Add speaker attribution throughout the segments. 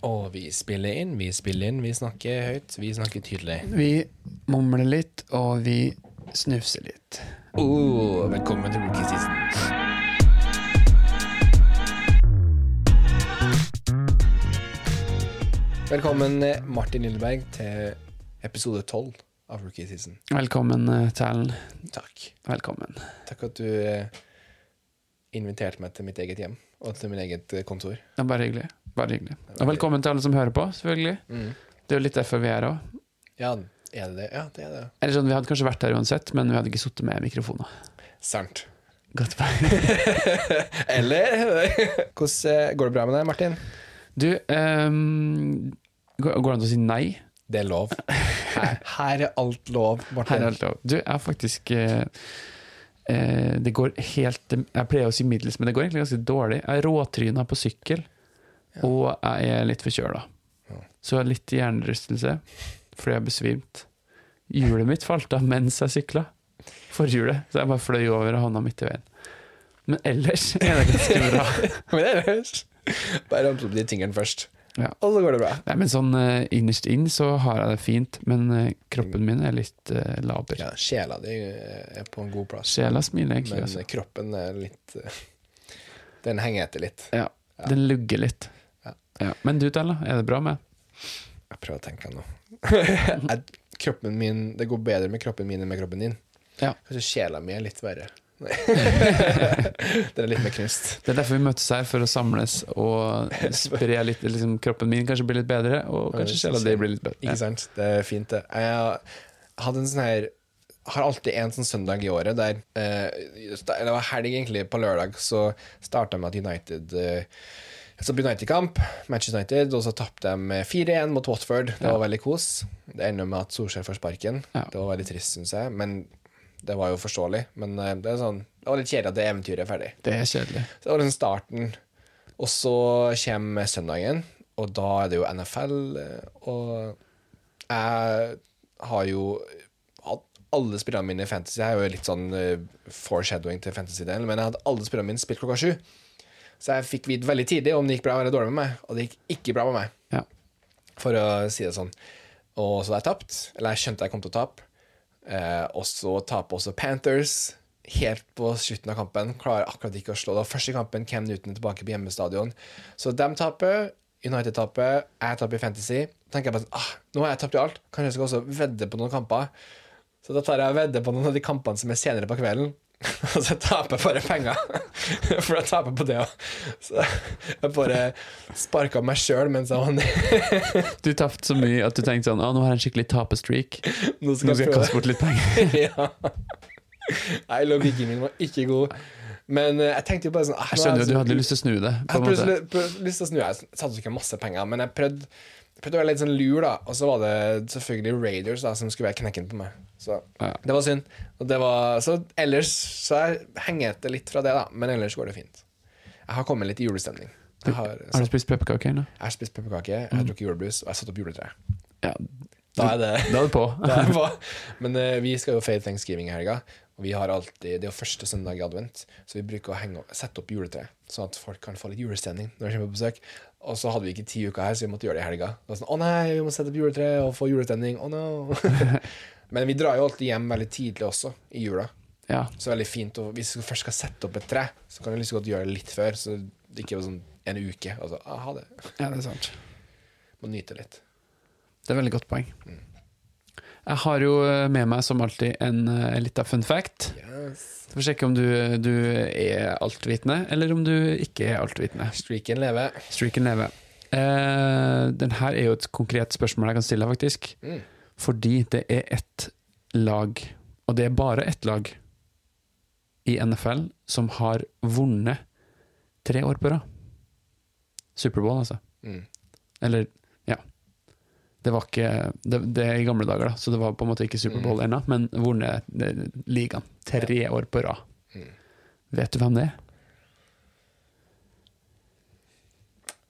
Speaker 1: Og vi spiller inn, vi spiller inn, vi snakker høyt, vi snakker tydelig.
Speaker 2: Vi mumler litt, og vi snufser litt.
Speaker 1: Oh, velkommen til Rookie Season. Velkommen eh, Martin Lilleberg til episode 12 av Rookie Season.
Speaker 2: Velkommen, eh, Talen.
Speaker 1: Takk.
Speaker 2: Velkommen.
Speaker 1: Takk at du eh, inviterte meg til mitt eget hjem og til min eget kontor.
Speaker 2: Det er bare hyggelig. Bare hyggelig. Og velkommen til alle som hører på, selvfølgelig.
Speaker 1: Mm.
Speaker 2: Det er jo litt derfor vi er her òg.
Speaker 1: Ja, er det det? Ja, det er det.
Speaker 2: Eller sånn, vi hadde kanskje vært her uansett, men vi hadde ikke sittet med mikrofoner.
Speaker 1: Sant.
Speaker 2: Godt poeng.
Speaker 1: Eller Hvordan eh, går det bra med deg, Martin?
Speaker 2: Du, um, går det an å si nei?
Speaker 1: Det er lov. Her, her er alt lov, Martin.
Speaker 2: Her er alt lov. Du, jeg har faktisk eh, Det går helt Jeg pleier å si middels, men det går egentlig ganske dårlig. Jeg råtryna på sykkel, og jeg er litt forkjøla.
Speaker 1: Ja.
Speaker 2: Så jeg har litt hjernerystelse fordi jeg besvimte. besvimt. Hjulet mitt falt av mens jeg sykla. Forhjulet. Så jeg bare fløy over og havna midt i veien. Men ellers er det ganske bra.
Speaker 1: Men ellers er. Bare ramse opp de tingene først,
Speaker 2: Ja.
Speaker 1: og så går det bra.
Speaker 2: Nei, men sånn uh, innerst inn så har jeg det fint, men uh, kroppen min er litt uh, laber.
Speaker 1: Ja, sjela di er på en god plass,
Speaker 2: Sjela smiler egentlig.
Speaker 1: men
Speaker 2: Altså.
Speaker 1: kroppen er litt Den henger etter litt.
Speaker 2: Ja, den lugger litt.
Speaker 1: Ja.
Speaker 2: Ja. Men du, Tella, er det bra med?
Speaker 1: Jeg prøver å tenke nå. Jeg- kroppen min Det går bedre med kroppen min enn med kroppen din.
Speaker 2: Ja.
Speaker 1: Kanskje sjela mi er litt verre. det er litt mer knust.
Speaker 2: Det er derfor vi møttes her, for å samles og spre litt liksom, Kroppen min kanskje blir litt bedre, og kanskje sjela di blir litt bedre.
Speaker 1: Ikke sant? Det er fint, det. Jeg hadde en sånn her har alltid en sånn søndag i året der eh, det var helg, egentlig. På lørdag så starta med at United eh, Så på United-kamp, Manchester United, og så tapte de 4-1 mot Watford. Det
Speaker 2: Ja.
Speaker 1: var veldig kos. Det ender med at Solskjær får sparken.
Speaker 2: Ja.
Speaker 1: Det var veldig trist, syns jeg. Men det var jo forståelig. Men eh, det, er sånn, det var litt kjedelig at det eventyret er ferdig.
Speaker 2: Det er kjedelig.
Speaker 1: Så det var den starten. Og så kommer søndagen, og da er det jo NFL. eh, Og jeg har jo hatt alle spillerne mine i Fantasy. Jeg er jo litt sånn eh, foreshadowing til Fantasy-delen, men jeg hadde alle spillerne mine spilt klokka sju. Så jeg fikk vite veldig tidlig om det gikk bra eller dårlig med meg, og det gikk ikke bra med meg,
Speaker 2: Ja.
Speaker 1: for å si det sånn. Og så hadde jeg tapt, eller jeg skjønte jeg kom til å tape. Eh, og så taper også Panthers helt på slutten av kampen. Klarer akkurat ikke å slå. Det var første kampen Cam Newton er tilbake på hjemmestadion. Så dem taper, United taper, jeg taper i Fantasy. tenker jeg bare sånn, ah, Nå har jeg tapt i alt, kanskje jeg skal også vedde på noen kamper. Så da tar jeg og vedder på noen av de kampene som er senere på kvelden. Og så taper jeg bare penger. For jeg taper på det òg. Så jeg bare sparka meg sjøl mens jeg var nede.
Speaker 2: Du tapte så mye at du tenkte sånn Å, nå har jeg en skikkelig tapestreak.
Speaker 1: Nå
Speaker 2: Nå skal jeg
Speaker 1: prøve.
Speaker 2: kaste bort litt penger.
Speaker 1: ja. Nei, logikken min var ikke god. Men eh, jeg tenkte jo bare sånn ah,
Speaker 2: Jeg skjønner
Speaker 1: er
Speaker 2: jo, du hadde lyst til å snu det.
Speaker 1: Jeg hadde lyst til å snu. Jeg satte ikke masse penger, men jeg prøvde, jeg prøvde å være litt sånn lur, da. Og så var det selvfølgelig Raiders da, som skulle være knekken på meg. Så
Speaker 2: Ja.
Speaker 1: det var synd. Det var, så ellers så jeg henger etter litt fra det, da. Men ellers går det fint. Jeg har kommet litt i julestemning. Jeg har,
Speaker 2: Har du spist pepperkaker ennå?
Speaker 1: jeg har spist pepperkake, jeg har drukket julebrus, og jeg har satt opp juletre.
Speaker 2: Ja,
Speaker 1: Da er det
Speaker 2: da er det på.
Speaker 1: Er. Men uh, vi skal jo feire thanksgiving i helga. Og vi har alltid, Det er jo første søndag i advent, så vi bruker å henge, sette opp juletre. Sånn at folk kan få litt julestemning når de kommer på besøk. Og så hadde vi ikke ti uker her, så vi måtte gjøre det i helga. Det var sånn, Å nei, vi må sette opp juletre og få julestemning. Å no. Men vi drar jo alltid hjem veldig tidlig også, i jula.
Speaker 2: Ja.
Speaker 1: Så det er veldig fint. Og hvis vi først skal sette opp et tre, så kan vi like godt gjøre det litt før. Så det ikke er sånn en uke. Og så, ah, ha det.
Speaker 2: ja, det er sant.
Speaker 1: Må nyte litt.
Speaker 2: Det er veldig godt poeng. Jeg har jo med meg som alltid en, eh, en liten fun fact.
Speaker 1: Yes.
Speaker 2: For å sjekke om du, du er altvitende, eller om du ikke er altvitende.
Speaker 1: Streaken lever.
Speaker 2: Streaken lever. Eh, den her er jo et konkret spørsmål jeg kan stille, faktisk.
Speaker 1: Mm.
Speaker 2: Fordi det er ett lag, og det er bare ett lag, i NFL som har vunnet tre år på rad. Superbowl, altså.
Speaker 1: Mm.
Speaker 2: Eller. Det var ikke det, det er i gamle dager, da, så det var på en måte ikke Superbowl
Speaker 1: Mm.
Speaker 2: ennå, men vunnet eh, ligaen tre år på rad.
Speaker 1: Mm.
Speaker 2: Vet du hvem det er?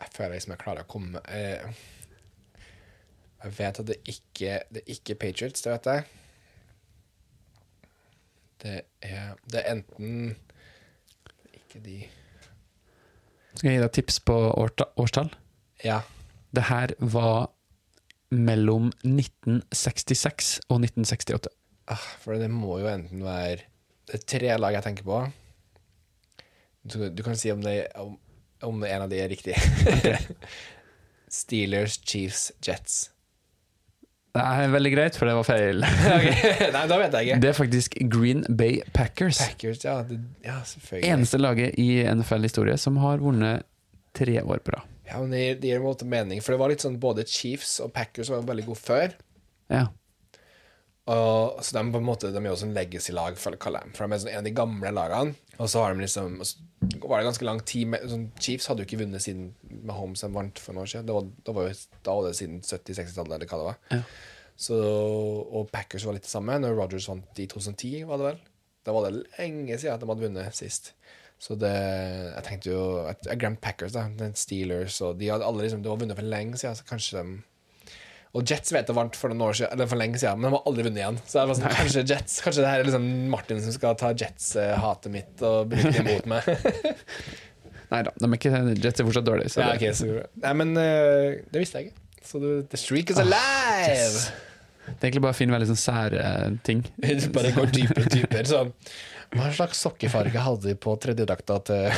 Speaker 1: Jeg føler liksom jeg klarer å komme eh, Jeg vet at det ikke Det er ikke Patriots, det vet jeg. Det er, det er enten Ikke de
Speaker 2: Skal jeg gi deg tips på årta, årstall?
Speaker 1: Ja.
Speaker 2: Det her var mellom 1966 og 1968.
Speaker 1: Ah, for det må jo enten være Det er tre lag jeg tenker på. Du, du kan si om, det, om, om en av de er riktig. Steelers, Chiefs, Jets.
Speaker 2: Det er veldig greit, for det var feil.
Speaker 1: Nei, da vet jeg ikke.
Speaker 2: Det er faktisk Green Bay Packers.
Speaker 1: Packers, ja. Det, ja, selvfølgelig.
Speaker 2: Eneste laget i NFL-historie som har vunnet tre år på rad.
Speaker 1: Ja, men det, det gir en måte mening, for det var litt sånn både Chiefs og Packers var veldig gode før.
Speaker 2: Ja.
Speaker 1: Og, så de, på en måte, de er jo sånn legacy-lag, for, de er sånn en av de gamle lagene. Og så har de liksom var det ganske lang tid med, sånn, Chiefs hadde jo ikke vunnet siden Mahomes vant for noen år siden. Det var, da, var jo, da var det siden 70-60-tallet, eller hva det var.
Speaker 2: Ja.
Speaker 1: Så, og Packers var litt det samme. Når Rogers vant i 2010, var det vel. Da var det lenge siden at de hadde vunnet sist. Så det Jeg tenkte jo Jeg, glemte Packers, da. Den Steelers og De hadde alle liksom de var vunnet for lenge siden, så kanskje de og Jets vet jeg vant for noen år siden, eller for lenge siden, men de har aldri vunnet igjen. Så jeg var sånn, kanskje Jets Kanskje det her er liksom Martin som skal ta Jets-hatet mitt og bruke det imot meg.
Speaker 2: Nei da, Jets er fortsatt dårlige.
Speaker 1: Ja, okay, så, Nei, men uh, det visste jeg ikke. Så du, the streak is alive!
Speaker 2: yes. Det er egentlig bare å finne veldig sånn sære ting.
Speaker 1: Bare går dypere og dypere. Sånn. Hva slags sokkefarge hadde de på tredjedrakta til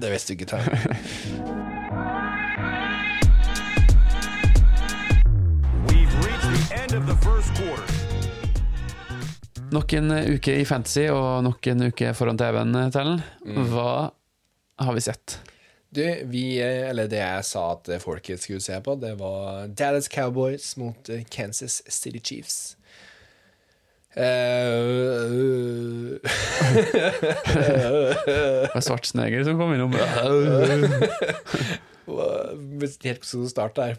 Speaker 1: Det visste du ikke,
Speaker 3: quarter.
Speaker 2: Nok en uke i Fantasy og nok en uke foran TV-en, Tellen. Hva har vi sett?
Speaker 1: Du, vi, eh, eller det jeg sa at folket skulle se på, det var Dallas Cowboys mot eh, Kansas City Chiefs. Eh,
Speaker 2: Det var Svartsneger som kom innom.
Speaker 1: Helt på start der.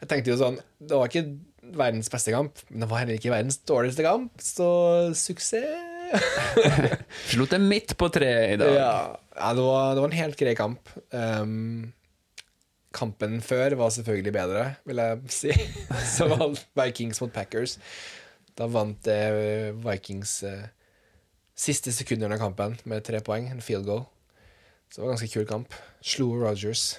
Speaker 1: Jeg tenkte jo sånn Det var ikke verdens beste kamp, men det var heller ikke verdens dårligste kamp, så suksess.
Speaker 2: Slo det midt på treet i dag.
Speaker 1: Ja, ja det, var, det var en helt grei kamp. Um, kampen før var selvfølgelig bedre, vil jeg si. Var Vikings mot Packers. Da vant eh, Vikings eh, siste sekundene av kampen med tre poeng, en field goal. Så det var en ganske kul kamp. Slo Rogers.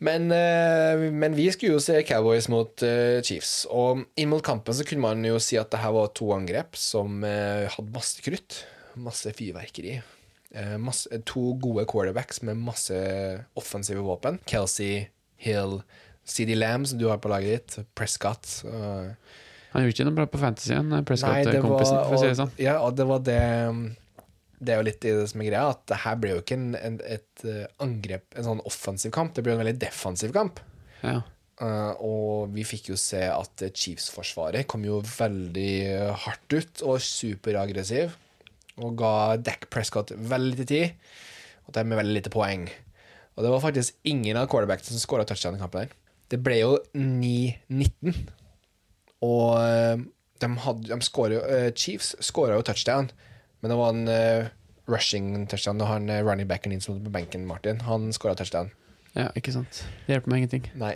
Speaker 1: Men, eh, men vi skulle jo se Cowboys mot eh, Chiefs. Og inn mot kampen så kunne man jo si at det her var to angrep som eh, hadde masse krutt. Masse fyrverkeri. Masse, to gode quarterbacks med masse offensive våpen. Kelsey, Hill, CD Lamb, som du har på laget ditt. Prescott. og-
Speaker 2: Han gjorde ikke noe bra på Fantasy, han Prescott-kompisen, for å si det sånn.
Speaker 1: Ja, og det var det Det er jo litt i det som er greia, at det her ble jo ikke en, en, et eh, angrep, en sånn offensiv kamp. Det ble en veldig defensiv kamp.
Speaker 2: Ja.
Speaker 1: Uh, og vi fikk jo se at eh, Chiefs-forsvaret kom jo veldig eh, hardt ut og superaggressiv. Og ga Dack Prescott veldig lite tid, og dermed veldig lite poeng. Og det var faktisk ingen av quarterbackene som skåra touchdown i kampen. der. Det ble jo 9-19. Og eh, de, hadde, de scorer jo eh, Chiefs skåra jo touchdown, men det var en uh, rushing touchdown. Og han uh, running backen din som lå på benken, Martin, han skåra touchdown.
Speaker 2: ja, ikke sant. Det hjelper meg ingenting.
Speaker 1: Nei.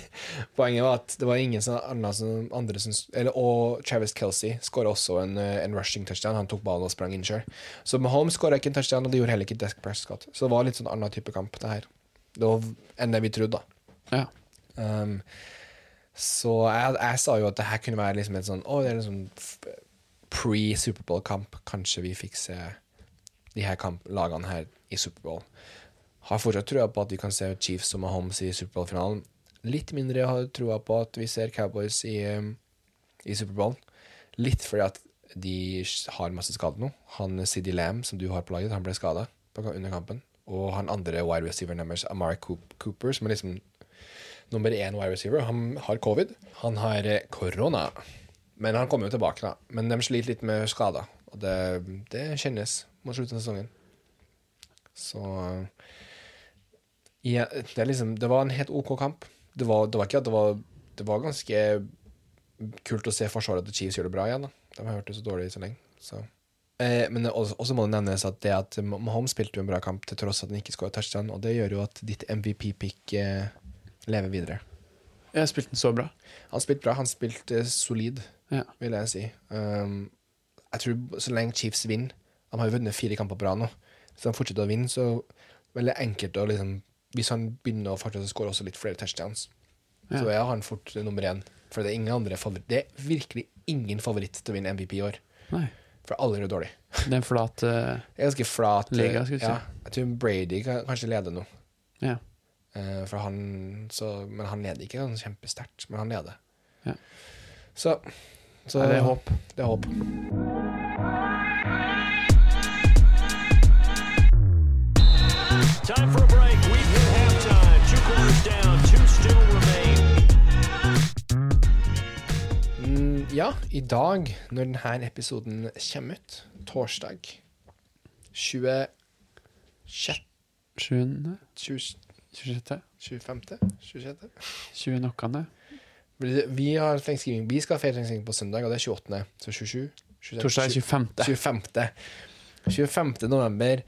Speaker 1: Poenget var at det var ingen som, som, andre som eller, Og Travis Kelsey skåra også en, en rushing touchdown. Han tok ballen og sprang inn sjøl. Så Mahomes skåra ikke en touchdown, og det gjorde heller ikke Desk Prescott. Så det var litt sånn annen type kamp, det her. Det var enn det vi trodde, da.
Speaker 2: Ja.
Speaker 1: Um, så jeg, jeg sa jo at det her kunne være liksom et sånn f- pre-Superbowl-kamp. Kanskje vi fikk se de her lagene her i Superbowl. Har fortsatt trua på at vi kan se Chiefs og Mahomes i Superbowl-finalen. Litt mindre har trua på at vi ser Cowboys i, um, i Superbowl. Litt fordi at de har masse skade nå. Han Siddy Lamb, som du har på laget, han ble skada under kampen. Og han andre wide receiveren deres, Amari Cooper, som er liksom nummer én wide receiver, han har covid. Han har eh, korona. Men han kommer jo tilbake, da. Men de sliter litt med skader. Og det, det kjennes mot slutten av sesongen. Så ja, det, liksom, det var en helt OK kamp. Det var, det var ikke at det var Det var ganske kult å se forsvaret til Chiefs gjøre det bra igjen. da De har hørt det så dårlig så lenge. Så. Eh, men også, også må det nevnes at det at Mahomes spilte jo en bra kamp til tross at han ikke skåret touchdown, og det gjør jo at ditt MVP-pick eh, lever videre.
Speaker 2: Jeg spilte den så bra.
Speaker 1: Han spilte bra. Han spilte eh, solid,
Speaker 2: Ja.
Speaker 1: vil jeg si. Um, jeg tror så lenge Chiefs vinner De har jo vunnet fire kamper på rad nå. Hvis de fortsetter å vinne, så er det veldig enkelt å liksom hvis han begynner å fortsette å skåre også litt flere touchdowns,
Speaker 2: Ja.
Speaker 1: så er han fort nummer én. For det er ingen andre favoritt. Det er virkelig ingen favoritt til å vinne MVP i år.
Speaker 2: Nei.
Speaker 1: For alle er dårlig.
Speaker 2: Det er en flat uh,
Speaker 1: Det ganske flat. eh,
Speaker 2: Liga, skulle du si.
Speaker 1: ja, jeg tror Brady kan, kanskje leder nå.
Speaker 2: Ja.
Speaker 1: Eh, for han, så, men han leder ikke sånn kjempesterkt, men han leder.
Speaker 2: Ja.
Speaker 1: Så, så
Speaker 2: Nei, det er håp.
Speaker 1: Det er håp.
Speaker 3: Time for a break. We've hit halftime. Two quarters down. Two still remain.
Speaker 1: Mm, ja, i dag, når denne episoden kommer ut, torsdag 26.
Speaker 2: 20.
Speaker 1: 20
Speaker 2: 26.
Speaker 1: 25. 26.
Speaker 2: 20-nokene
Speaker 1: Vi har Thanksgiving. Vi skal feire Thanksgiving på søndag, og det er 28. Så 27. 27
Speaker 2: Torsdag er 25.
Speaker 1: 25. 25. november,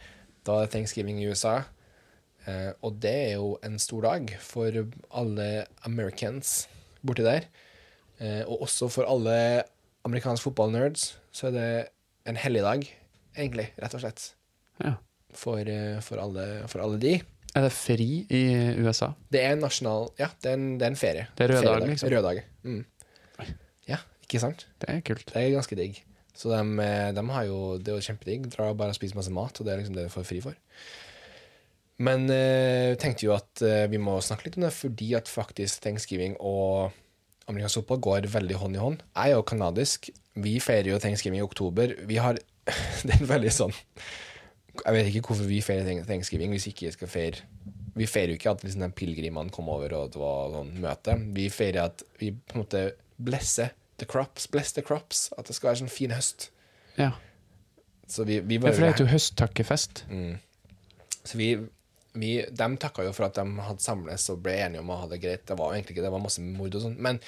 Speaker 1: da er Thanksgiving i USA. Eh, og det er jo en stor dag for alle Americans borti der. Eh, og også for alle amerikanske fotballnerds, så er det en helligdag, egentlig, rett og slett.
Speaker 2: Ja.
Speaker 1: For, eh, for, alle, for alle de.
Speaker 2: Er det fri i USA?
Speaker 1: Det er en nasjonal Ja, det er en, det er en ferie.
Speaker 2: Det er rød dag, liksom.
Speaker 1: Rød dag. Mm. Ja, ikke sant?
Speaker 2: Det er kult.
Speaker 1: Det er ganske digg. Så de, eh, de har jo, det er jo kjempedigg. Drar bare og spiser masse mat, og det er liksom det du får fri for. Men eh, jeg tenkte jo at eh, vi må snakke litt om det, fordi at faktisk thanksgiving og amerikansk fotball går veldig hånd i hånd. Jeg er jo kanadisk. Vi feirer jo thanksgiving i oktober. Vi har Det er veldig sånn Jeg vet ikke hvorfor vi feirer thanksgiving hvis ikke skal feire Vi feirer jo ikke at liksom, pilegrimene kom over og det var sånn møte. Vi feirer at vi på en måte blesser the crops. Bless the crops. At det skal være sånn fin høst.
Speaker 2: Ja.
Speaker 1: Så vi, vi
Speaker 2: Ja, for det heter jo høsttakkefest.
Speaker 1: Så vi, vi, de takka jo for at de hadde samles og ble enige om å ha det greit. Det var jo egentlig ikke det, var masse mord og sånn, men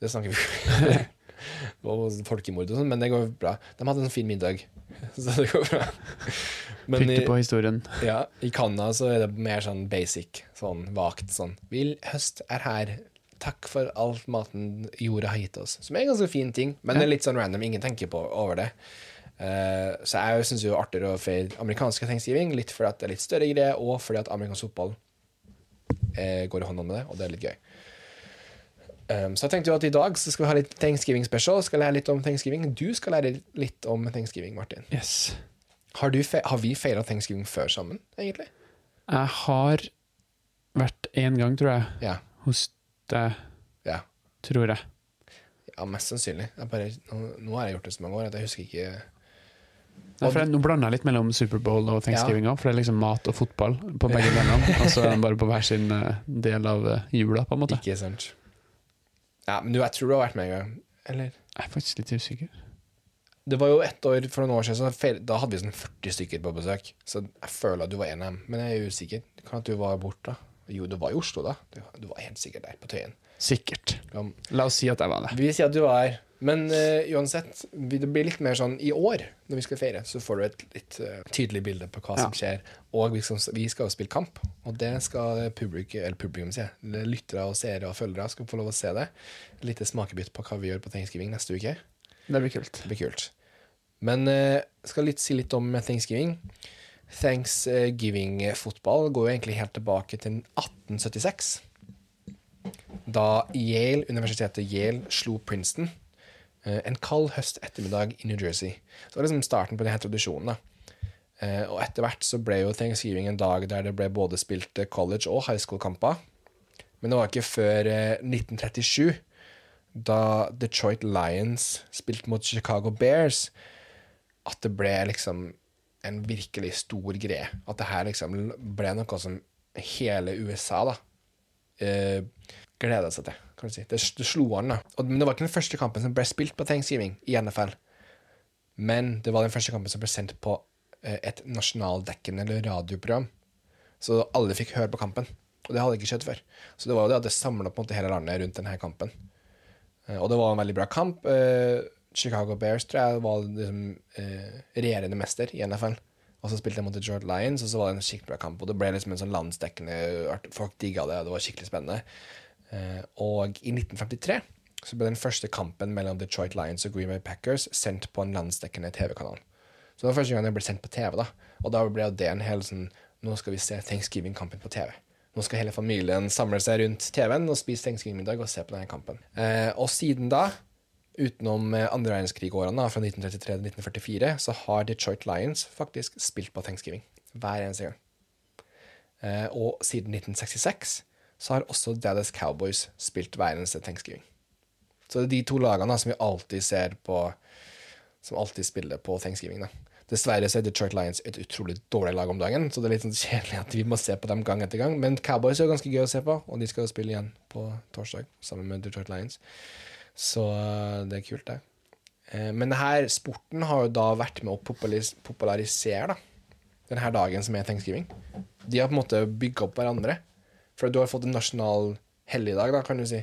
Speaker 1: det snakker vi Var folkemord og sånn, men det går bra. De hadde en fin middag, så det går bra. Men i,
Speaker 2: Pytte på historien.
Speaker 1: ja, i Canada så er det mer sånn basic, sånn vagt sånn Vil høst er her. Takk for alt maten jorda har gitt oss. Som er en ganske fin ting, men det er litt sånn random. Ingen tenker på over det. Uh, så jeg syns det er artigere å feire amerikanske tegnskriving, litt fordi at det er litt større greie, og fordi at amerikansk fotball uh, går i hånd om med det, og det er litt gøy. Um, så jeg tenkte jo at i dag så skal vi ha litt thanksgiving special. Skal lære litt om thanksgiving. Du skal lære litt om thanksgiving, Martin.
Speaker 2: Yes.
Speaker 1: Har, har vi feira thanksgiving før sammen, egentlig?
Speaker 2: Jeg har vært én gang, tror jeg,
Speaker 1: Ja.
Speaker 2: hos deg,
Speaker 1: Ja,
Speaker 2: tror jeg.
Speaker 1: ja mest sannsynlig. Bare, nå, nå har jeg gjort det så mange år at jeg husker ikke
Speaker 2: Nei, jeg, nå blander jeg litt mellom Superbowl og thanksgiving òg, for det er liksom mat og fotball på begge delene. Og så de bare på hver sin eh, del av eh, jula, på en måte.
Speaker 1: Ikke sant. Ja, men du, jeg tror du har vært med en gang. Eller?
Speaker 2: Jeg er faktisk litt usikker.
Speaker 1: Det var jo ett år for noen år siden, da hadde vi sånn 40 stykker på besøk. Så jeg føler at du var en av dem. Men jeg er usikker. Det Kan at du var borte? Jo, du var i Oslo, da. Du, du var helt sikkert der, på Tøyen.
Speaker 2: Sikkert. La oss si at jeg var det.
Speaker 1: Vi sier at du var her. Men uh, uansett, det blir litt mer sånn i år, når vi skal feire, så får du et litt uh, tydelig bilde på hva som skjer. Og vi skal, vi skal jo spille kamp, og det skal eller publikum sier lyttere og seere og følgere skal få lov å se det. Et lite smakebytt på hva vi gjør på Thanksgiving neste uke.
Speaker 2: Det blir kult.
Speaker 1: Det blir kult. Men uh, skal litt, si litt om Thanksgiving. Thanksgiving-fotball går jo egentlig helt tilbake til 1876. Da Yale, universitetet Yale slo Princeton eh, en kald høst ettermiddag i New Jersey. Det var liksom starten på denne tradisjonen. da. Eh, og etter hvert så ble jo Thanksgiving en dag der det ble både spilt eh, college- og high school-kamper. Men det var ikke før eh, 1937, da Detroit Lions spilte mot Chicago Bears, at det ble liksom en virkelig stor greie. At det her liksom ble noe som hele USA da eh, gleda seg til. kan du si. Det, det slo an, da. Og, men det var ikke den første kampen som ble spilt på Thanksgiving i NFL. Men det var den første kampen som ble sendt på eh, et nasjonaldekkende radioprogram. Så alle fikk høre på kampen. Og det hadde ikke skjedd før. Så det var jo det at det samla hele landet rundt denne kampen. Eh, Og det var en veldig bra kamp. Eh, Chicago Bears tror jeg var liksom, regjerende mester i NFL. Og så spilte de mot Detroit Lions, og så var det en skikkelig bra kamp. Og det ble liksom en sånn landsdekkende Folk digga det, og det var skikkelig spennende. Eh, og i 1953 så ble den første kampen mellom Detroit Lions og Green Bay Packers sendt på en landsdekkende TV-kanal. Så det var første gang den ble sendt på TV, da. Og da ble det en hel sånn Nå skal vi se Thanksgiving-kampen på TV. Nå skal hele familien samle seg rundt TV-en og spise thanksgiving-middag og se på denne kampen. Eh, og siden da, utenom eh, andre verdenskrig-årene, fra 1933 til 1944, så har Detroit Lions faktisk spilt på thanksgiving hver eneste gang. Eh, og siden 1966 så har også Dallas Cowboys spilt hver eneste thanksgiving. Så det er de to lagene da, som vi alltid ser på Som alltid spiller på thanksgiving. da. Dessverre så er Detroit Lions et utrolig dårlig lag om dagen, så det er litt sånn kjedelig at vi må se på dem gang etter gang. Men Cowboys er jo ganske gøy å se på, og de skal jo spille igjen på torsdag sammen med Detroit Lions. Så eh, det er kult, det. Eh, Men denne sporten har jo da vært med å popularisere da, denne dagen som er thanksgiving. De har på en måte bygga opp hverandre. For du har fått en nasjonal helligdag, da, kan du si,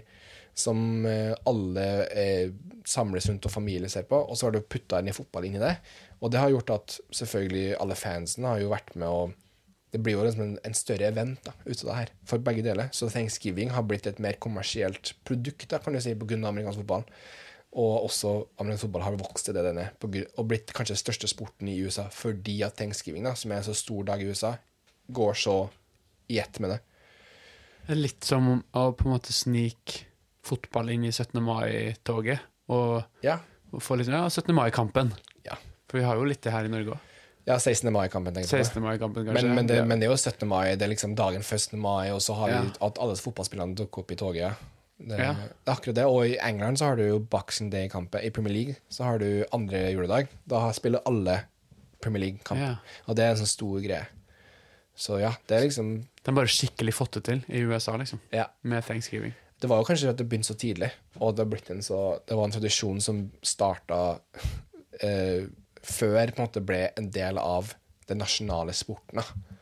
Speaker 1: som eh, alle eh, samles rundt og familie ser på, og så har du putta inn i fotball inn i det. Og det har gjort at selvfølgelig alle fansen har jo vært med å Det blir jo liksom en, en større event da, ut av det her, for begge deler. Så thanksgiving har blitt et mer kommersielt produkt, da, kan du si, pga. amerikansk fotball. Og også amerikansk fotball har vokst til det den er, og blitt kanskje den største sporten i USA fordi at thanksgiving, da, som er en så stor dag i USA, går så i ett med det.
Speaker 2: Det er litt som å på en måte snike fotball inn i 17. mai-toget. Og,
Speaker 1: Ja.
Speaker 2: og få litt ja, 17. mai-kampen.
Speaker 1: Ja,
Speaker 2: For vi har jo litt det her i Norge òg.
Speaker 1: ja 16. mai-kampen, tenker jeg
Speaker 2: 16. mai-kampen, kanskje.
Speaker 1: Men, men, det,
Speaker 2: Ja.
Speaker 1: men det er jo 17. mai, det er liksom dagen før 17. mai, og så har vi at alle fotballspillerne dukker opp i toget. Det,
Speaker 2: Ja.
Speaker 1: det er akkurat det. Og i England så har du jo Boxing Day-kampen. I Premier League så har du andre juledag. Da spiller alle Premier League-kamp. Og det er en sånn stor greie. Så ja, det er liksom
Speaker 2: De har bare skikkelig fått det til i USA, liksom.
Speaker 1: Ja.
Speaker 2: Med thanksgiving.
Speaker 1: Det var jo kanskje at det begynte så tidlig, og det, blitt en så, det var en tradisjon som starta eh, før på en måte ble en del av den nasjonale sporten. da.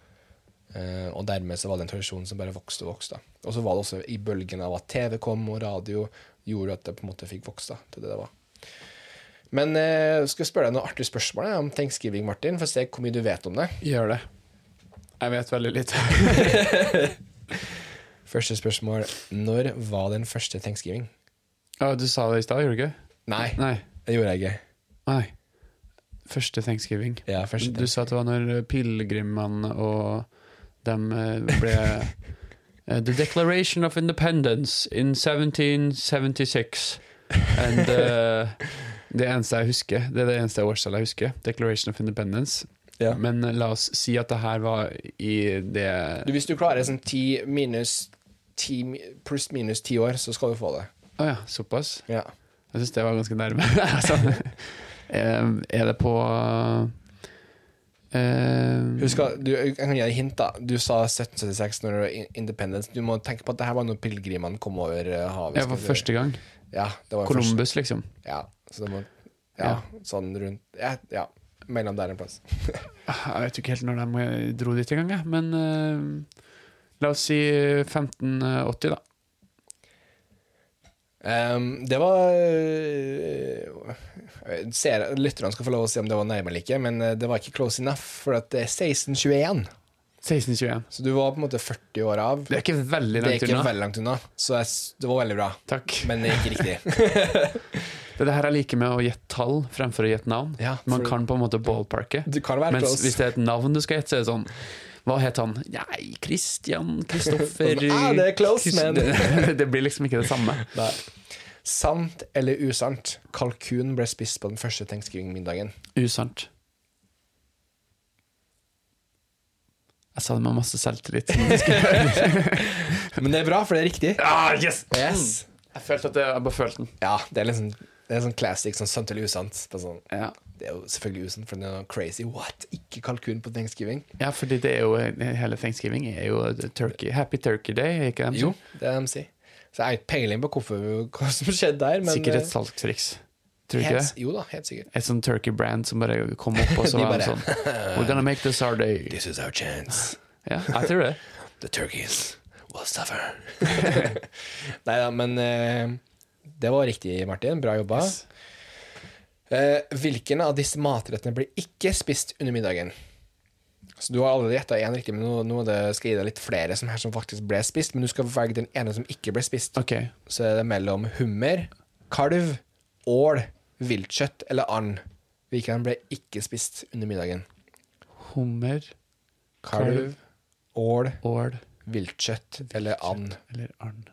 Speaker 1: Eh, og dermed så var det en tradisjon som bare vokste og vokste. Og så var det også i bølgen av at TV kom og radio gjorde at det på en måte fikk vokse til det det var. Men eh, skal jeg spørre deg noe artig spørsmål om thanksgiving, Martin, for å se hvor mye du vet om det.
Speaker 2: Gjør det. Jeg vet veldig lite.
Speaker 1: Første spørsmål Når var den første thanksgiving?
Speaker 2: Ja, du sa det i stad, gjorde du ikke?
Speaker 1: Nei,
Speaker 2: Nei.
Speaker 1: det gjorde jeg ikke.
Speaker 2: Nei. Første thanksgiving.
Speaker 1: Ja, første
Speaker 2: Du sa at det var når pilegrimene og dem eh, ble eh, The Declaration of Independence in 1776. And uh, det eneste jeg husker, det er det eneste årstallet jeg husker. Declaration of Independence.
Speaker 1: Ja.
Speaker 2: Men eh, la oss si at det her var i det
Speaker 1: Du, hvis du klarer sånn 10 minus ti pluss minus 10 år, så skal du få det.
Speaker 2: Å ja, såpass?
Speaker 1: Ja.
Speaker 2: Jeg syns det var ganske nærme. altså, eh, er det på Uh,
Speaker 1: Husk du, jeg kan gi deg et hint. da Du sa 1776 når det var in- independence. Du må tenke på at det her var når pilegrimene kom over havet.
Speaker 2: Ja, for første gang.
Speaker 1: Ja, det var første.
Speaker 2: Liksom.
Speaker 1: Ja, så det må, ja, sånn rundt Ja, ja mellom der en plass.
Speaker 2: Jeg vet ikke helt når de dro dit engang, jeg. Men uh, la oss si 1580, da.
Speaker 1: Um, det var uh, Lytterne skal få lov å si om det var nærme eller ikke, men det var ikke close enough, for det er 1621.
Speaker 2: 1621.
Speaker 1: Så du var på en måte 40 år av.
Speaker 2: Det er ikke veldig
Speaker 1: Det er ikke
Speaker 2: unna.
Speaker 1: veldig langt unna, så jeg, det var veldig bra.
Speaker 2: Takk.
Speaker 1: Men det er ikke riktig.
Speaker 2: Det det her er like med å gjette tall fremfor å gjette navn.
Speaker 1: Ja,
Speaker 2: Man kan på en måte ballparke.
Speaker 1: Men
Speaker 2: Mens
Speaker 1: close.
Speaker 2: hvis det er et navn du skal gjette, så er det sånn Hva het han? Nei, Christian Kristoffer
Speaker 1: Ah, det close,
Speaker 2: det, blir liksom ikke det samme.
Speaker 1: Nei. Sant eller usant? Kalkun ble spist på den første thanksgiving-middagen.
Speaker 2: Usant. Jeg sa det med masse selvtillit.
Speaker 1: Men det er bra, for det er riktig.
Speaker 2: ah, yes!
Speaker 1: Yes.
Speaker 2: Jeg følte at jeg bare følte den.
Speaker 1: Ja, det er liksom det er sånn classic, sånn sant eller usant. Det er, sånn,
Speaker 2: Ja.
Speaker 1: det er jo selvfølgelig usant, for det er noe crazy. What? Ikke kalkun på thanksgiving?
Speaker 2: ja, fordi det er jo hele thanksgiving er jo turkey. Happy Turkey Day, er ikke det?
Speaker 1: Jo, det er MC. de sier. Så jeg har ikke peiling på hvorfor, hva som skjedde der, men
Speaker 2: Sikkert et
Speaker 1: eh,
Speaker 2: salgstriks. Tror du ikke det?
Speaker 1: Jo da, helt sikkert.
Speaker 2: Et sånn turkey brand som bare kom opp, og så
Speaker 1: De
Speaker 2: var det sånn We're gonna make this our day.
Speaker 1: This is our chance.
Speaker 2: Ja, jeg tror det.
Speaker 1: The turkeys will suffer. Nei da, men eh, det var riktig, Martin. Bra jobba.
Speaker 2: Yes.
Speaker 1: Eh, hvilken av disse matrettene blir ikke spist under middagen? Så Du har allerede gjetta én riktig, men nå, nå det, skal jeg gi deg litt flere som, her som faktisk ble spist. Men du skal velge den ene som ikke ble spist.
Speaker 2: Okay.
Speaker 1: Så er det mellom hummer, kalv, ål, viltkjøtt eller and. Hvilken ble ikke spist under middagen?
Speaker 2: Hummer,
Speaker 1: Kalv,
Speaker 2: Kalv.
Speaker 1: ål,
Speaker 2: ål,
Speaker 1: viltkjøtt eller and.
Speaker 2: Eller Arn.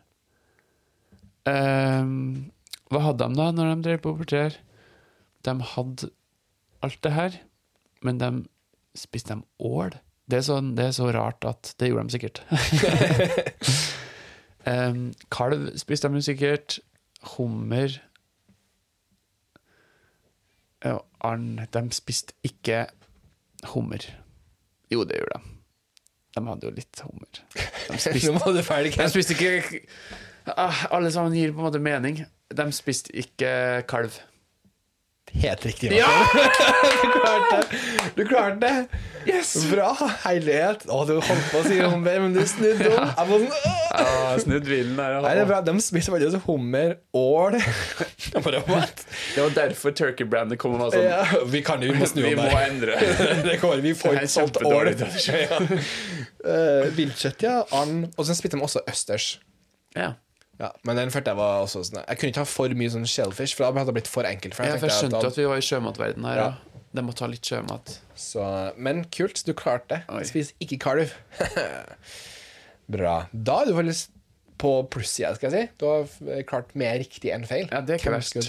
Speaker 2: Ehm, hva hadde de da, når de drev på portrer? De hadde alt det her, men de spiste dem ål. Det er, så, det er så rart at det gjorde de sikkert. um, kalv spiste de sikkert. Hummer ja, Arn De spiste ikke hummer. Jo, det gjorde de. De hadde jo litt hummer. De spiste de spiste ikke Alle sammen gir på en måte mening. De spiste ikke kalv.
Speaker 1: Helt riktig. du klarte det! Du klarte det!
Speaker 2: Yes!
Speaker 1: Bra! Herlighet. Å, du holdt på å si hummer, men du snudde om. Jeg var sånn, ja,
Speaker 2: Ah, Snudd villen der.
Speaker 1: Nei, det er bra. De spiser faktisk hummer, ål?
Speaker 2: Det var derfor turkey-brandet kom og var sånn
Speaker 1: Ja, Vi kan jo, vi må snu
Speaker 2: Vi må endre.
Speaker 1: Det går, vi får ikke solgt ål. Ja. Eh, Viltkjøtt, ja. And. Og så spiste de også østers.
Speaker 2: Ja.
Speaker 1: Ja, men den følte jeg var også sånn Jeg kunne ikke ha for mye sånn shellfish, for da hadde det blitt for enkelt. For
Speaker 2: Ja,
Speaker 1: jeg
Speaker 2: for jeg skjønte
Speaker 1: at,
Speaker 2: at vi var i sjømatverden her.
Speaker 1: Ja.
Speaker 2: Ja. De må ta litt sjømat.
Speaker 1: så, Men kult, du klarte det. Spis ikke kalv. Bra. Da er du faktisk på plussida, skal jeg si. Du har klart mer riktig enn feil.
Speaker 2: Ja, det er ikke verst.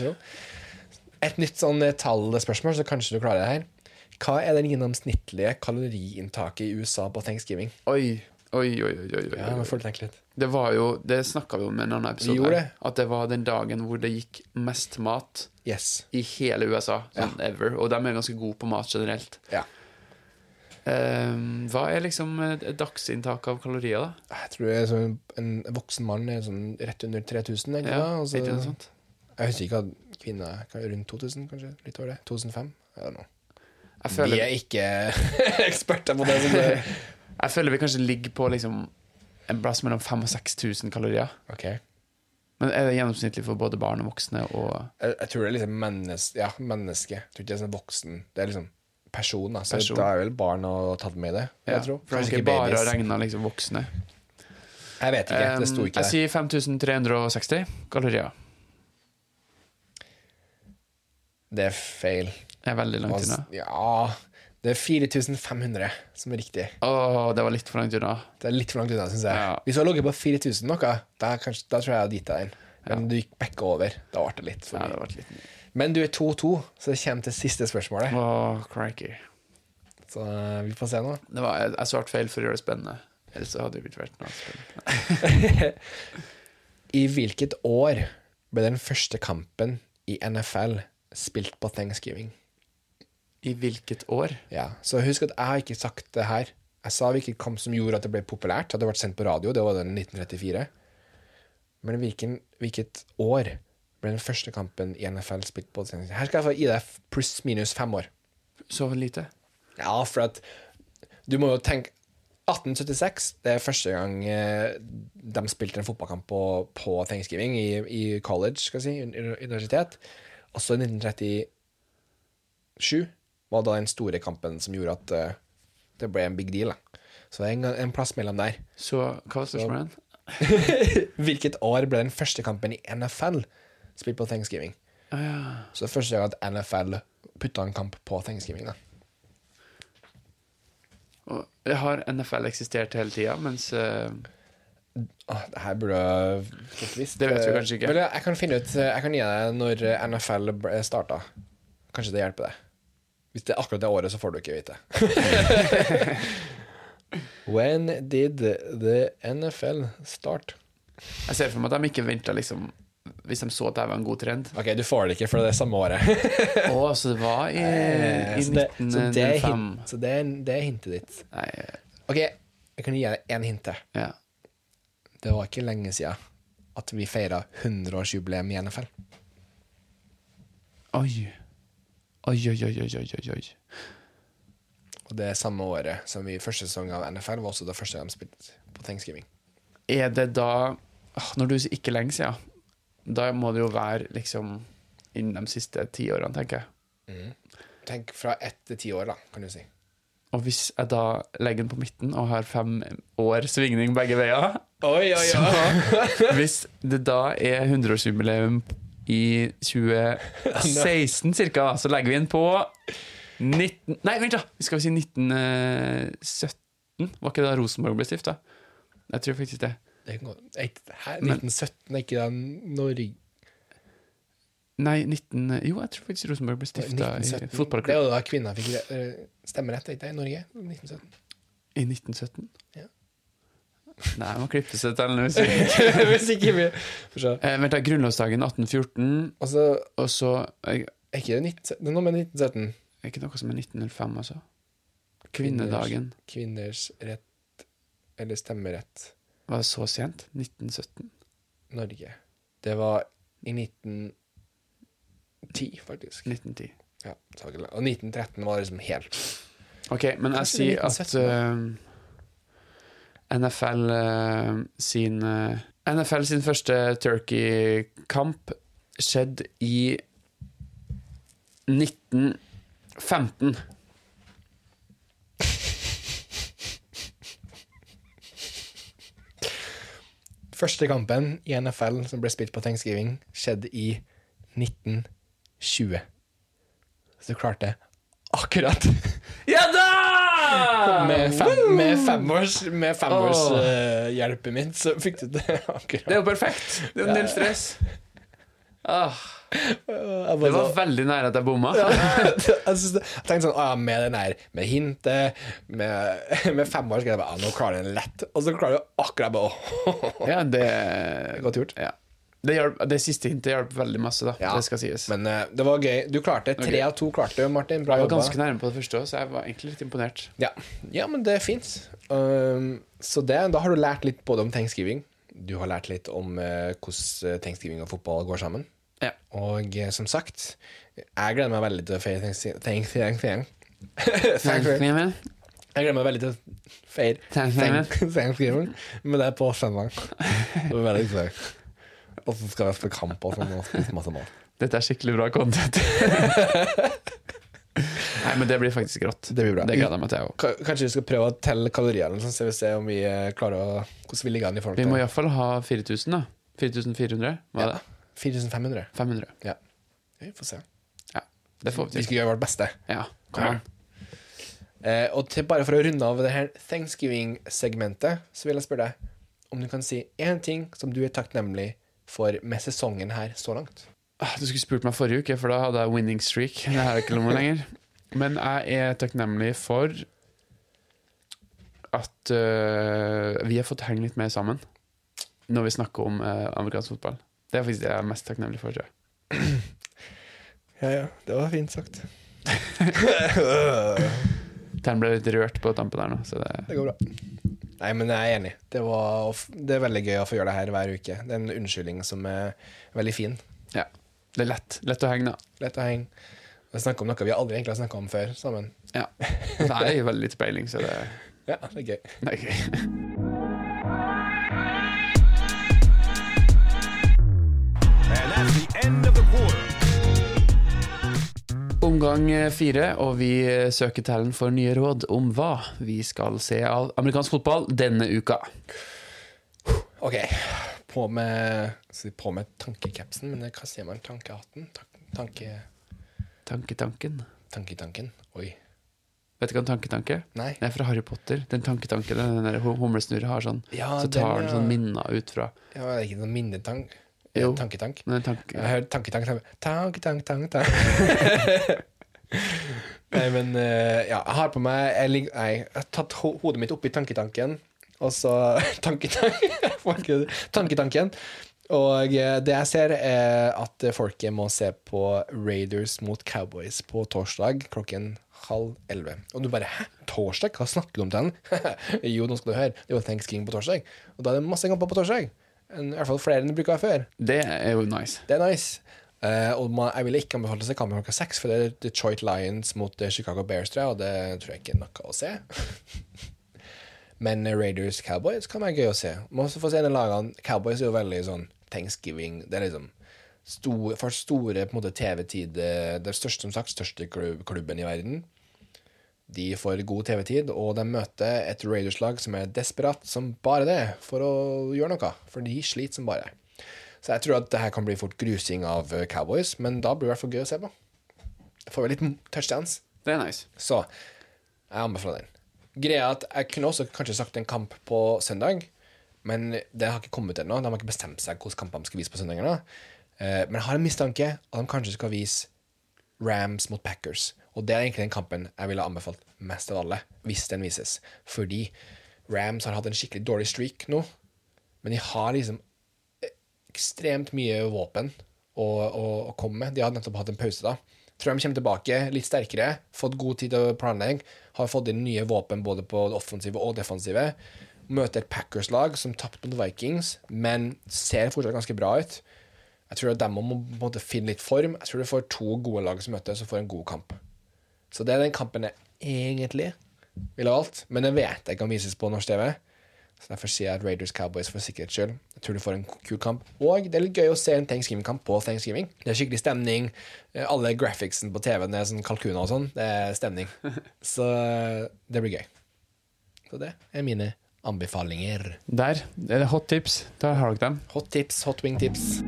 Speaker 1: Et nytt sånn eh, tallspørsmål, så kanskje du klarer det her. Hva er den gjennomsnittlige kaloriinntaket i USA på thanksgiving?
Speaker 2: Oi, oi, oi. oi, oi.
Speaker 1: Ja, får du tenke litt.
Speaker 2: Det var jo, det snakka vi om i en annen episode. Her, At det var den dagen hvor det gikk mest mat
Speaker 1: Yes.
Speaker 2: i hele USA. Sånn ever. Og de er ganske gode på mat generelt.
Speaker 1: Ja.
Speaker 2: Um, hva er liksom dagsinntaket av kalorier, da?
Speaker 1: Jeg tror jeg, sånn, en voksen mann er sånn rett under 3000, Ikke,
Speaker 2: Ja,
Speaker 1: da,
Speaker 2: Altså, ikke noe sånt?
Speaker 1: Jeg husker ikke at kvinner er rundt 2000, kanskje? Litt over det? 2005? Jeg know. Vi er ikke eksperter på det. Som det.
Speaker 2: jeg føler vi kanskje ligger på liksom en plass mellom 5000 og 6000 kalorier.
Speaker 1: Okay.
Speaker 2: Men er det gjennomsnittlig for både barn og voksne? Og
Speaker 1: Jeg, jeg tror det er liksom menneske, ja, menneske. Jeg tror ikke det er sånn voksen. Det er liksom person. Da. Så
Speaker 2: Person.
Speaker 1: da er vel barn og tatt med i det.
Speaker 2: ja,
Speaker 1: Jeg tror.
Speaker 2: for det
Speaker 1: er
Speaker 2: ikke bare
Speaker 1: å
Speaker 2: regne regna liksom voksne.
Speaker 1: Jeg vet ikke. Det sto
Speaker 2: ikke
Speaker 1: ikke
Speaker 2: jeg
Speaker 1: der.
Speaker 2: sier 5360 kalorier.
Speaker 1: Det er feil.
Speaker 2: Jeg er veldig langt unna.
Speaker 1: Ja Det er 4500 som er riktig.
Speaker 2: Åh, det var litt for langt unna.
Speaker 1: Det er litt for langt unna, syns jeg.
Speaker 2: Ja.
Speaker 1: Hvis du har ligget på 4000 noe, da, kanskje, da tror jeg jeg hadde gitt deg den. Men du gikk backa over. Da ble det litt for
Speaker 2: Ja, det litt.
Speaker 1: Men du er 2-2, så det kommer til siste spørsmålet.
Speaker 2: Åh, crikey.
Speaker 1: Så eh, vi får se nå.
Speaker 2: Det var, jeg, jeg svarte feil for å gjøre det spennende. Ellers hadde det ikke vært noe spennende.
Speaker 1: I hvilket år ble den første kampen i NFL spilt på thanksgiving?
Speaker 2: I hvilket år?
Speaker 1: Ja, Så husk at jeg har ikke sagt det her. Jeg sa hvilken kamp som gjorde at det ble populært. At det ble sendt på radio. Det var den 1934. Men hvilken, hvilket år ble den første kampen i NFL spilt på? Her skal jeg få gi deg pluss minus fem år.
Speaker 2: Så lite?
Speaker 1: Ja, for at du må jo tenke 1876, det er første gang eh, de spilte en fotballkamp på, på Thanksgiving i, i college, skal jeg si, universitet. Og så i 1937 var da den store kampen som gjorde at uh, det ble en big deal. Da. Så det er en, en plass mellom der.
Speaker 2: Så hva var spørsmålet?
Speaker 1: Hvilket år ble den første kampen i NFL spilt på Thanksgiving?
Speaker 2: Ah, ja.
Speaker 1: Så det er første gang at NFL putta en kamp på Thanksgiving.
Speaker 2: Og har NFL eksistert hele tida, mens uh...
Speaker 1: Oh, det her burde jeg fått visst.
Speaker 2: Det vet vi kanskje ikke.
Speaker 1: Men jeg kan finne ut Jeg kan gi deg når NFL starta. Kanskje det hjelper deg. Hvis det er akkurat det året, så får du ikke vite. When did the NFL start?
Speaker 2: jeg ser for meg at de ikke venta liksom Hvis de så at det var en god trend.
Speaker 1: Ok, du får det ikke, for det er samme året.
Speaker 2: Å, så det var i,
Speaker 1: Eh,
Speaker 2: i
Speaker 1: så det, så det er, hint, så det er, det er hintet ditt.
Speaker 2: Nei,
Speaker 1: Ok, jeg kan gi deg én hint til.
Speaker 2: ja.
Speaker 1: Det var ikke lenge siden at vi feira 100-årsjubileum i NFL.
Speaker 2: Oi. Oi, oi, oi, oi, oi, oi, oi.
Speaker 1: Og det er samme året som vi første sesong av NFL var også det første de spilte på Thanksgiving.
Speaker 2: Er det da Når du sier ikke lenge siden, da må det jo være liksom innen de siste ti årene, tenker jeg.
Speaker 1: Tenk fra ett til ti år, da, kan du si.
Speaker 2: Og hvis jeg da legger den på midten og har fem år svingning begge veier
Speaker 1: Oi, oi,
Speaker 2: Så hvis det da er 100-årsjubileum i 2016 cirka, så legger vi den på 19... Nei, vent da! Vi skal si 1917? Var ikke det da Rosenborg ble stifta? Jeg tror faktisk det.
Speaker 1: Det kan gå. Hæ? 1917 er ikke da Norge
Speaker 2: Nei, 19... Jo, jeg tror faktisk Rosenborg ble stifta i
Speaker 1: 1917. Det jo da kvinner fikk eh, stemmerett, ikke det, i Norge? 1917.
Speaker 2: i 1917.
Speaker 1: Ja.
Speaker 2: Nei, jeg må klippe seg til hvis ikke
Speaker 1: Hvis ikke vi Får se.
Speaker 2: eh, Vent, da. Grunnlovsdagen 1814,
Speaker 1: Og så
Speaker 2: og så eh,
Speaker 1: er ikke det 19... Det er noe med 1917.
Speaker 2: Er ikke noe som er 1905, altså? Kvinnedagen.
Speaker 1: Kvinners rett eller stemmerett
Speaker 2: Var det så sent? 1917?
Speaker 1: Norge. Det var i 1910, faktisk.
Speaker 2: 1910.
Speaker 1: Ja, og 1913 var liksom helt
Speaker 2: Ok, men jeg
Speaker 1: Kanskje det
Speaker 2: sier
Speaker 1: er
Speaker 2: at eh, NFL eh, sin eh, NFL sin første Turkey-kamp skjedde i 1915.
Speaker 1: Første kampen i NFL som ble spilt på tegnskriving, skjedde i 1920. Så du klarte akkurat
Speaker 2: Ja!
Speaker 1: Med, fem, med femårs, med femårs eh, min, så fikk du det akkurat.
Speaker 2: Det er jo perfekt. Det er jo null stress. Ah, det var veldig nære at jeg bomma.
Speaker 1: jeg, jeg tenkte sånn, ah, med den der, med hintet, med, med femårs, bare, ah, nå klarer jeg den lett. Og så klarer du akkurat bare, oh.
Speaker 2: Ja, det
Speaker 1: Godt gjort.
Speaker 2: Ja. Det, hjelp, det siste hintet hjalp veldig masse, da.
Speaker 1: Ja,
Speaker 2: Det skal sies.
Speaker 1: Men uh, det var gøy. Du klarte tre
Speaker 2: okay.
Speaker 1: av to, klarte du, Martin. Bra
Speaker 2: jeg var ganske nærme på det første òg, så jeg var egentlig litt imponert.
Speaker 1: Ja. ja, men det fint. Um, så det, da har du lært litt både om tegnskriving, Du har lært litt om uh, hvordan tegnskriving og fotball går sammen.
Speaker 2: Ja.
Speaker 1: Og uh, som sagt, jeg gleder meg veldig til å feire tegnskriving. Jeg gleder meg veldig til å feire tegnskriving med deg det på søndag. Det blir veldig gøy. Og så skal jeg spille kamp og sånn, og spise masse mat.
Speaker 2: Dette er skikkelig bra content. Nei, men det blir faktisk rått.
Speaker 1: Det blir bra.
Speaker 2: Det gleder jeg meg til, jeg
Speaker 1: Kanskje vi skal prøve å telle kalorier, sånn, så vi ser om vi eh, klarer å Hvordan vi ligger an i forhold til
Speaker 2: Vi
Speaker 1: til
Speaker 2: må iallfall ha 4000, da. 4400, var det?
Speaker 1: 4500.
Speaker 2: 500.
Speaker 1: Ja. Vi får se.
Speaker 2: Ja, det får vi
Speaker 1: Vi skal gjøre vårt beste.
Speaker 2: Ja, kom an.
Speaker 1: Eh, og til, bare for å runde av det her Thanksgiving-segmentet, så vil jeg spørre deg om du kan si én ting som du er takknemlig for med sesongen her så langt.
Speaker 2: Ah, Du skulle spurt meg forrige uke, for da hadde jeg winning streak. Det har jeg ikke noe lenger. Men jeg er takknemlig for at uh, vi har fått henge litt mer sammen når vi snakker om uh, amerikansk fotball. Det er faktisk det jeg er mest takknemlig for, tror jeg.
Speaker 1: Ja, ja. Det var fint sagt.
Speaker 2: Den ble litt rørt på tampen der nå, så det
Speaker 1: Det går bra. Nei, men jeg er enig. Det, var, det er veldig gøy å få gjøre det her hver uke. Det er en unnskyldning som er veldig fin.
Speaker 2: Ja. Det er lett. Lett å henge, da.
Speaker 1: Lett å henge. Vi snakker om noe vi aldri egentlig har snakka om før sammen.
Speaker 2: Ja. Det er jo veldig litt peiling, så det,
Speaker 1: Ja, det er gøy.
Speaker 2: det er gøy.
Speaker 3: And that's the end of.
Speaker 2: Omgang eh, fire, og vi eh, søker tellen for nye råd om hva vi skal se av amerikansk fotball denne uka.
Speaker 1: OK. På med, på med tankekapsen, men hva sier man? Tankehatten? Tanke...
Speaker 2: Tanketanken.
Speaker 1: Tanketanken? Oi.
Speaker 2: Vet du hva en tanketanke er?
Speaker 1: Nei.
Speaker 2: Det er fra Harry Potter. Den tanketanken den der hu- humlesnurret har sånn.
Speaker 1: Ja,
Speaker 2: så tar den
Speaker 1: den,
Speaker 2: sånn minner ut fra
Speaker 1: Ja, det er ikke noen minnetank?
Speaker 2: Jo.
Speaker 1: Tanketank?
Speaker 2: Nei, tank, ja.
Speaker 1: Jeg har tanketank, tank, tank, tank, tank, tank. Nei, men uh, ja, jeg har på meg jeg, lig- nei, jeg har tatt ho hodet mitt oppi tanketanken, og så Tanketank Tanketanken. Og eh, det jeg ser, er at folket må se på Raiders mot Cowboys på torsdag klokken halv elleve. Og du bare 'hæ, torsdag? Hva snakker du om til den?' jo, nå skal du høre, det er jo thanksgiving på torsdag. Og da er det masse kamper på torsdag. En, I hvert fall flere enn du bruker før.
Speaker 2: Det er jo nice.
Speaker 1: Det er nice. Uh, og man, jeg ville ikke anbefalt å se kampen klokka seks, for det er Detroit Lions mot eh, Chicago Bears, tror jeg, og det tror jeg ikke er noe å se. Men eh, Raiders Cowboys kan være gøy å se. Man må få se en av lagene Cowboys er jo veldig sånn thanksgiving. Det er liksom store, for store på en måte TV-tid. eh, Det er størst, som sagt, største klubben i verden. De får god TV-tid, og de møter et Raiders-lag som er desperat som bare det for å gjøre noe. For de sliter som bare. Så jeg tror at det her kan bli fort grusing av eh, Cowboys, men da blir det i hvert fall gøy å se på. Får vi litt touchdowns.
Speaker 2: Det er nice.
Speaker 1: Så jeg anbefaler den. Greia at jeg kunne også kanskje sagt en kamp på søndag, Men det har ikke kommet ennå. De har ikke bestemt seg hvilke kamper de skal vise på søndagene. Eh, Men jeg har en mistanke at de kanskje skal vise Rams mot Packers. Og det er egentlig den kampen jeg ville anbefalt mest av alle, hvis den vises. Fordi Rams har hatt en skikkelig dårlig streak nå, men de har liksom ekstremt mye våpen å, å, å komme med. De har nettopp hatt en pause, da. Tror de kommer tilbake litt sterkere, fått god tid til å planlegge, har fått inn nye våpen både på det offensive og defensive. Møter et Packers-lag som tapte mot Vikings, men ser fortsatt ganske bra ut. Jeg tror at de må finne litt form. Jeg tror du får to gode lag som møtes og får en god kamp. Så det er den kampen jeg egentlig ville valgt, men den vet jeg kan vises på norsk TV. Så Derfor sier jeg at Raiders Cowboys for sikkerhets skyld. Jeg tror du får en kul kamp. Og det er litt gøy å se en Thanksgiving-kamp på Thanksgiving. Det er skikkelig stemning. Eh, Alle graphicsen på TV-en er sånn kalkuner og sånn. Det er stemning. Så det blir gøy. Så det er mine anbefalinger.
Speaker 2: Der er det hot tips. Der har dere dem.
Speaker 1: Hot tips, hot wing tips.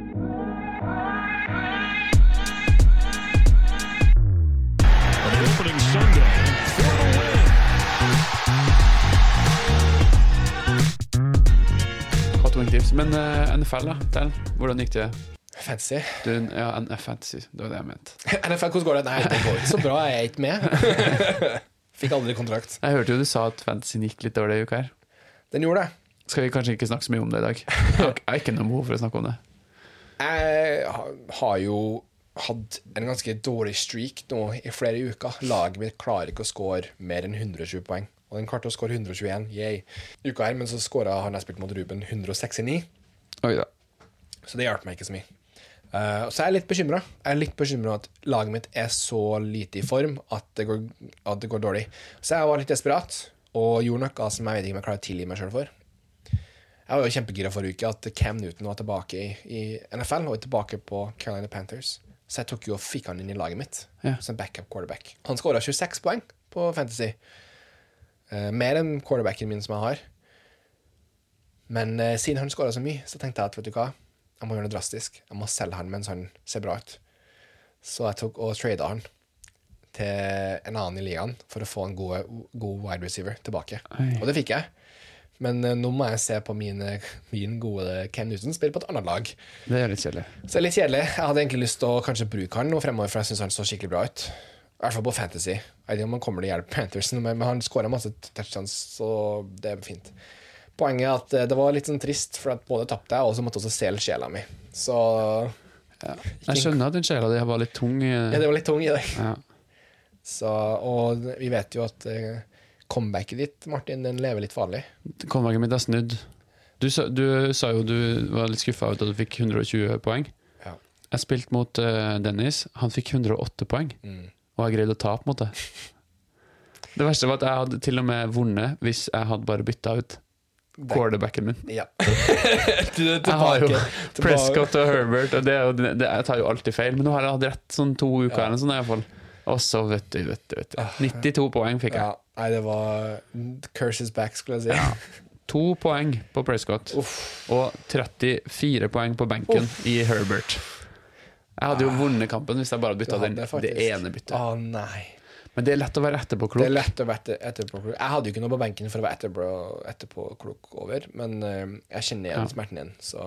Speaker 2: Tips. Men uh, NFL, da? Den, Hvordan gikk det?
Speaker 1: Fancy.
Speaker 2: Du, ja, fancy. Det var det jeg mente.
Speaker 1: NFL, hvordan går det? Nei, det går ikke så bra. Jeg er ikke med. Fikk aldri kontrakt.
Speaker 2: Jeg hørte jo du sa at fantasyen gikk litt dårlig i uka her.
Speaker 1: Den gjorde det.
Speaker 2: Skal vi kanskje ikke snakke så mye om det i dag? Jeg har ikke noe behov for å snakke om det.
Speaker 1: Jeg har jo hatt en ganske dårlig streak nå i flere uker. Laget mitt klarer ikke å score mer enn 120 poeng. Og den klarte å skåre 121 yay. uka her, men så skåra han jeg spilte mot Ruben 169.
Speaker 2: Oi da.
Speaker 1: Så det hjalp meg ikke så mye. Uh, så er jeg litt bekymra. Jeg er litt bekymra at laget mitt er så lite i form at det, går, at det går dårlig. Så jeg var litt desperat og gjorde noe som jeg vet ikke om jeg klarer å tilgi meg sjøl for. Jeg var jo kjempegira forrige uke at Cam Newton var tilbake i, i NFL og er tilbake på Carolina Panthers. Så jeg tok jo og fikk han inn i laget mitt
Speaker 2: Ja.
Speaker 1: som backup quarterback. Han skåra 26 poeng på Fantasy. Eh, mer enn quarterbacken min som jeg har. Men eh, siden han skåra så mye, så tenkte jeg at vet du hva, jeg må gjøre noe drastisk. Jeg må selge han mens han ser bra ut. Så jeg tok og trada han til en annen i ligaen for å få en god, god wide receiver tilbake.
Speaker 2: Oi.
Speaker 1: Og det fikk jeg. Men eh, nå må jeg se på mine, min gode Ken Newton spille på et annet lag.
Speaker 2: Det er litt kjedelig.
Speaker 1: Så det er litt kjedelig. Jeg hadde egentlig lyst til å kanskje bruke han nå fremover, for jeg syns han så skikkelig bra ut. I hvert fall på Fantasy. Jeg vet ikke om han kommer til å hjelpe Panthersen, men han skåra masse touchdowns, så det er fint. Poenget er at eh, det var litt sånn trist, for at både tapte jeg, og så måtte også selge sjela mi. Så
Speaker 2: Ja. Jeg skjønner at den sjela di var litt tung.
Speaker 1: ja, det var litt tung i det.
Speaker 2: Ja.
Speaker 1: Så, og vi vet jo at eh, comebacket ditt, Martin, den lever litt farlig.
Speaker 2: Comebacket mitt er snudd. Du sa, du sa jo du var litt skuffa over at du fikk 120 poeng.
Speaker 1: Ja.
Speaker 2: Jeg spilte mot eh, Dennis. Han fikk 108 poeng,
Speaker 1: Mm.
Speaker 2: Og jeg greide å ta, på en måte. Det verste var at jeg hadde til og med vunnet hvis jeg hadde bare bytta ut quarterbacken min.
Speaker 1: Ja. er
Speaker 2: Jeg har jo
Speaker 1: tilbake.
Speaker 2: Prescott og Herbert, og det, jo- det, jeg tar jo alltid feil. Men nå har jeg hatt rett sånn to uker
Speaker 1: Ja.
Speaker 2: eller sånn, sånt. i hvert fall. Og så, vet du, vet du, vet du. 92 poeng fikk jeg.
Speaker 1: Ja, nei, det var Curses back, skulle jeg si.
Speaker 2: To poeng på Prescott. Og 34 poeng på benken i Herbert. Jeg hadde jo vunnet kampen hvis jeg bare bytta den, det ene byttet.
Speaker 1: Å nei.
Speaker 2: Men det er lett å være
Speaker 1: Det er lett å være etterpåklok. Jeg hadde jo ikke noe på benken for å være etterpå- etterpåklok over, men eh, jeg kjenner igjen
Speaker 2: Ja.
Speaker 1: smerten din, så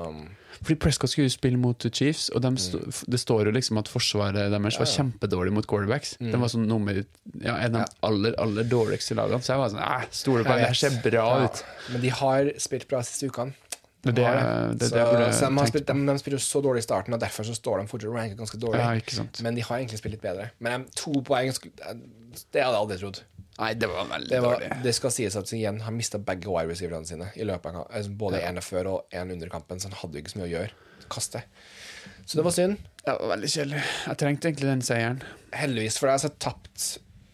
Speaker 2: Fordi Prescott skulle jo spille mot Chiefs, og de sto, det står jo liksom at forsvaret deres var
Speaker 1: Mm. Ja, Mm. ja.
Speaker 2: kjempedårlig mot quarterbacks. De var sånn nummer ja, en av de aller, aller dårligste lagene. Så jeg var sånn Æh, stoler på det her ser bra ut.
Speaker 1: Men de har spilt bra siste ukene.
Speaker 2: Det er
Speaker 1: De
Speaker 2: det,
Speaker 1: har
Speaker 2: det, er
Speaker 1: så,
Speaker 2: det
Speaker 1: de, har spilt, de, de spiller jo så dårlig i starten, og derfor så står de fortsatt ranket ganske dårlig.
Speaker 2: Ja, ikke sant.
Speaker 1: Men de har egentlig spilt litt bedre. Men to poeng Det hadde jeg aldri trodd.
Speaker 2: Nei, det var veldig
Speaker 1: Det, var,
Speaker 2: dårlig.
Speaker 1: det skal sies at igjen har mista begge wide receiverne sine i løpet av. Altså, både ene før og en under kampen, så han hadde ikke så mye å gjøre. Kaste. Så det var synd.
Speaker 2: Det var veldig kjedelig. Jeg trengte egentlig den seieren.
Speaker 1: Heldigvis for deg så tapt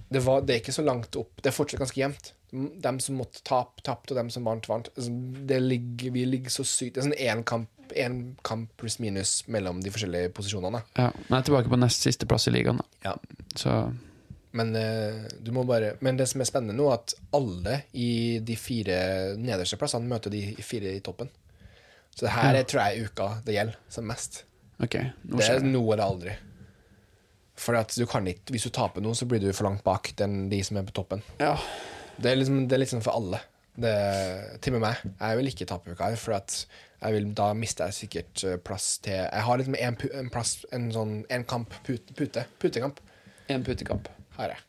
Speaker 1: det, var, det er ikke så langt opp. Det er fortsatt ganske jevnt. Dem som måtte tape, tapte, og dem som vant, vant. Altså, det ligger, vi ligger så sykt Det er sånn én kamp, en kamp pluss minus mellom de forskjellige posisjonene.
Speaker 2: Ja, men jeg er tilbake på nest siste plass i ligaen. da.
Speaker 1: Ja.
Speaker 2: Så
Speaker 1: Men, du må bare, men det som er spennende nå, er at alle i de fire nederste plassene møter de fire i toppen. Så det her er, tror jeg er uka det gjelder som mest.
Speaker 2: Okay, Nå
Speaker 1: Det er nå eller aldri. For at du kan ikke, hvis du taper nå, så blir du for langt bak den, de som er på toppen.
Speaker 2: Ja.
Speaker 1: Det er liksom, det er liksom for alle. Det, til og med meg. Jeg vil ikke tape uka for at jeg vil, da mister jeg sikkert eh, plass til Jeg har liksom en, en plass, en sånn en kamp, pute, pute, putekamp
Speaker 2: En putekamp.
Speaker 1: har jeg.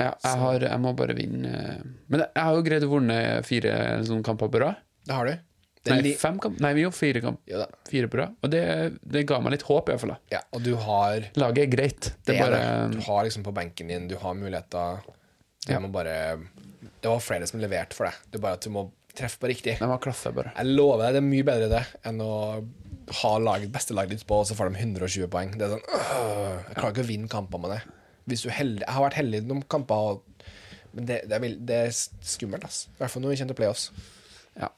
Speaker 2: Ja, jeg, har, jeg må bare vinne Men jeg har jo greid å vinne fire sånne kamper på rad.
Speaker 1: Det har du. Det er
Speaker 2: Nei, fem kamp? Nei, vi gjorde fire kamp.
Speaker 1: Ja, da.
Speaker 2: Fire på rad. Og det, det ga meg litt håp, i hvert fall.
Speaker 1: Ja, og du har
Speaker 2: Laget er greit. Det
Speaker 1: det
Speaker 2: er bare.
Speaker 1: Du har liksom på benken din, du har muligheter. Jeg
Speaker 2: Ja.
Speaker 1: må bare Det var flere som leverte for deg. Det er bare at du må treffe på riktig.
Speaker 2: De var klasse, bare.
Speaker 1: Jeg lover deg, det er mye bedre det enn å ha laget, beste laget ditt på, og så får de 120 poeng. Det er sånn øh, Jeg klarer ikke å vinne kamper med det. Hvis du heldig, Jeg har vært heldig i noen kamper, og- men det, det, er, det er skummelt. altså. I hvert fall når vi kommer til playoffs.
Speaker 2: Ja.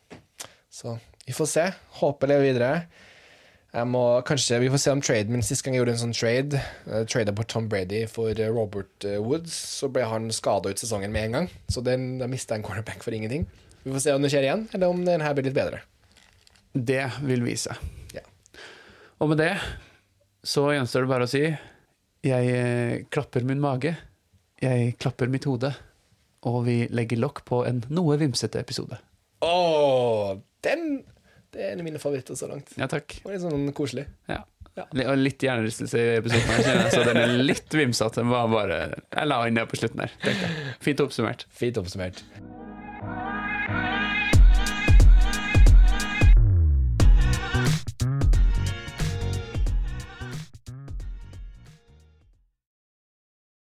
Speaker 1: Så vi får se. Håper lever videre. Jeg må, kanskje, Vi får se om traden min sist gang jeg gjorde en sånn trade. Uh, Trada på Tom Brady for eh, Robert eh, Woods. Så ble han skada ut sesongen med en gang. Så den, da mista jeg en cornerback for ingenting. Vi får se om det skjer igjen, eller om den her blir litt bedre.
Speaker 2: Det vil vise.
Speaker 1: Ja.
Speaker 2: Og med det så gjenstår det bare å si jeg eh, klapper min mage, jeg klapper mitt hode, og vi legger lokk på en noe vimsete episode.
Speaker 1: Åh, den Det er en av mine favoritter så langt.
Speaker 2: Ja, takk.
Speaker 1: Og litt sånn koselig.
Speaker 2: Ja. ja. Og litt hjernerystelse i episoden, her, så den er litt vimsete. Den var bare Jeg la inn det på slutten her. Fint oppsummert.
Speaker 1: Fint oppsummert.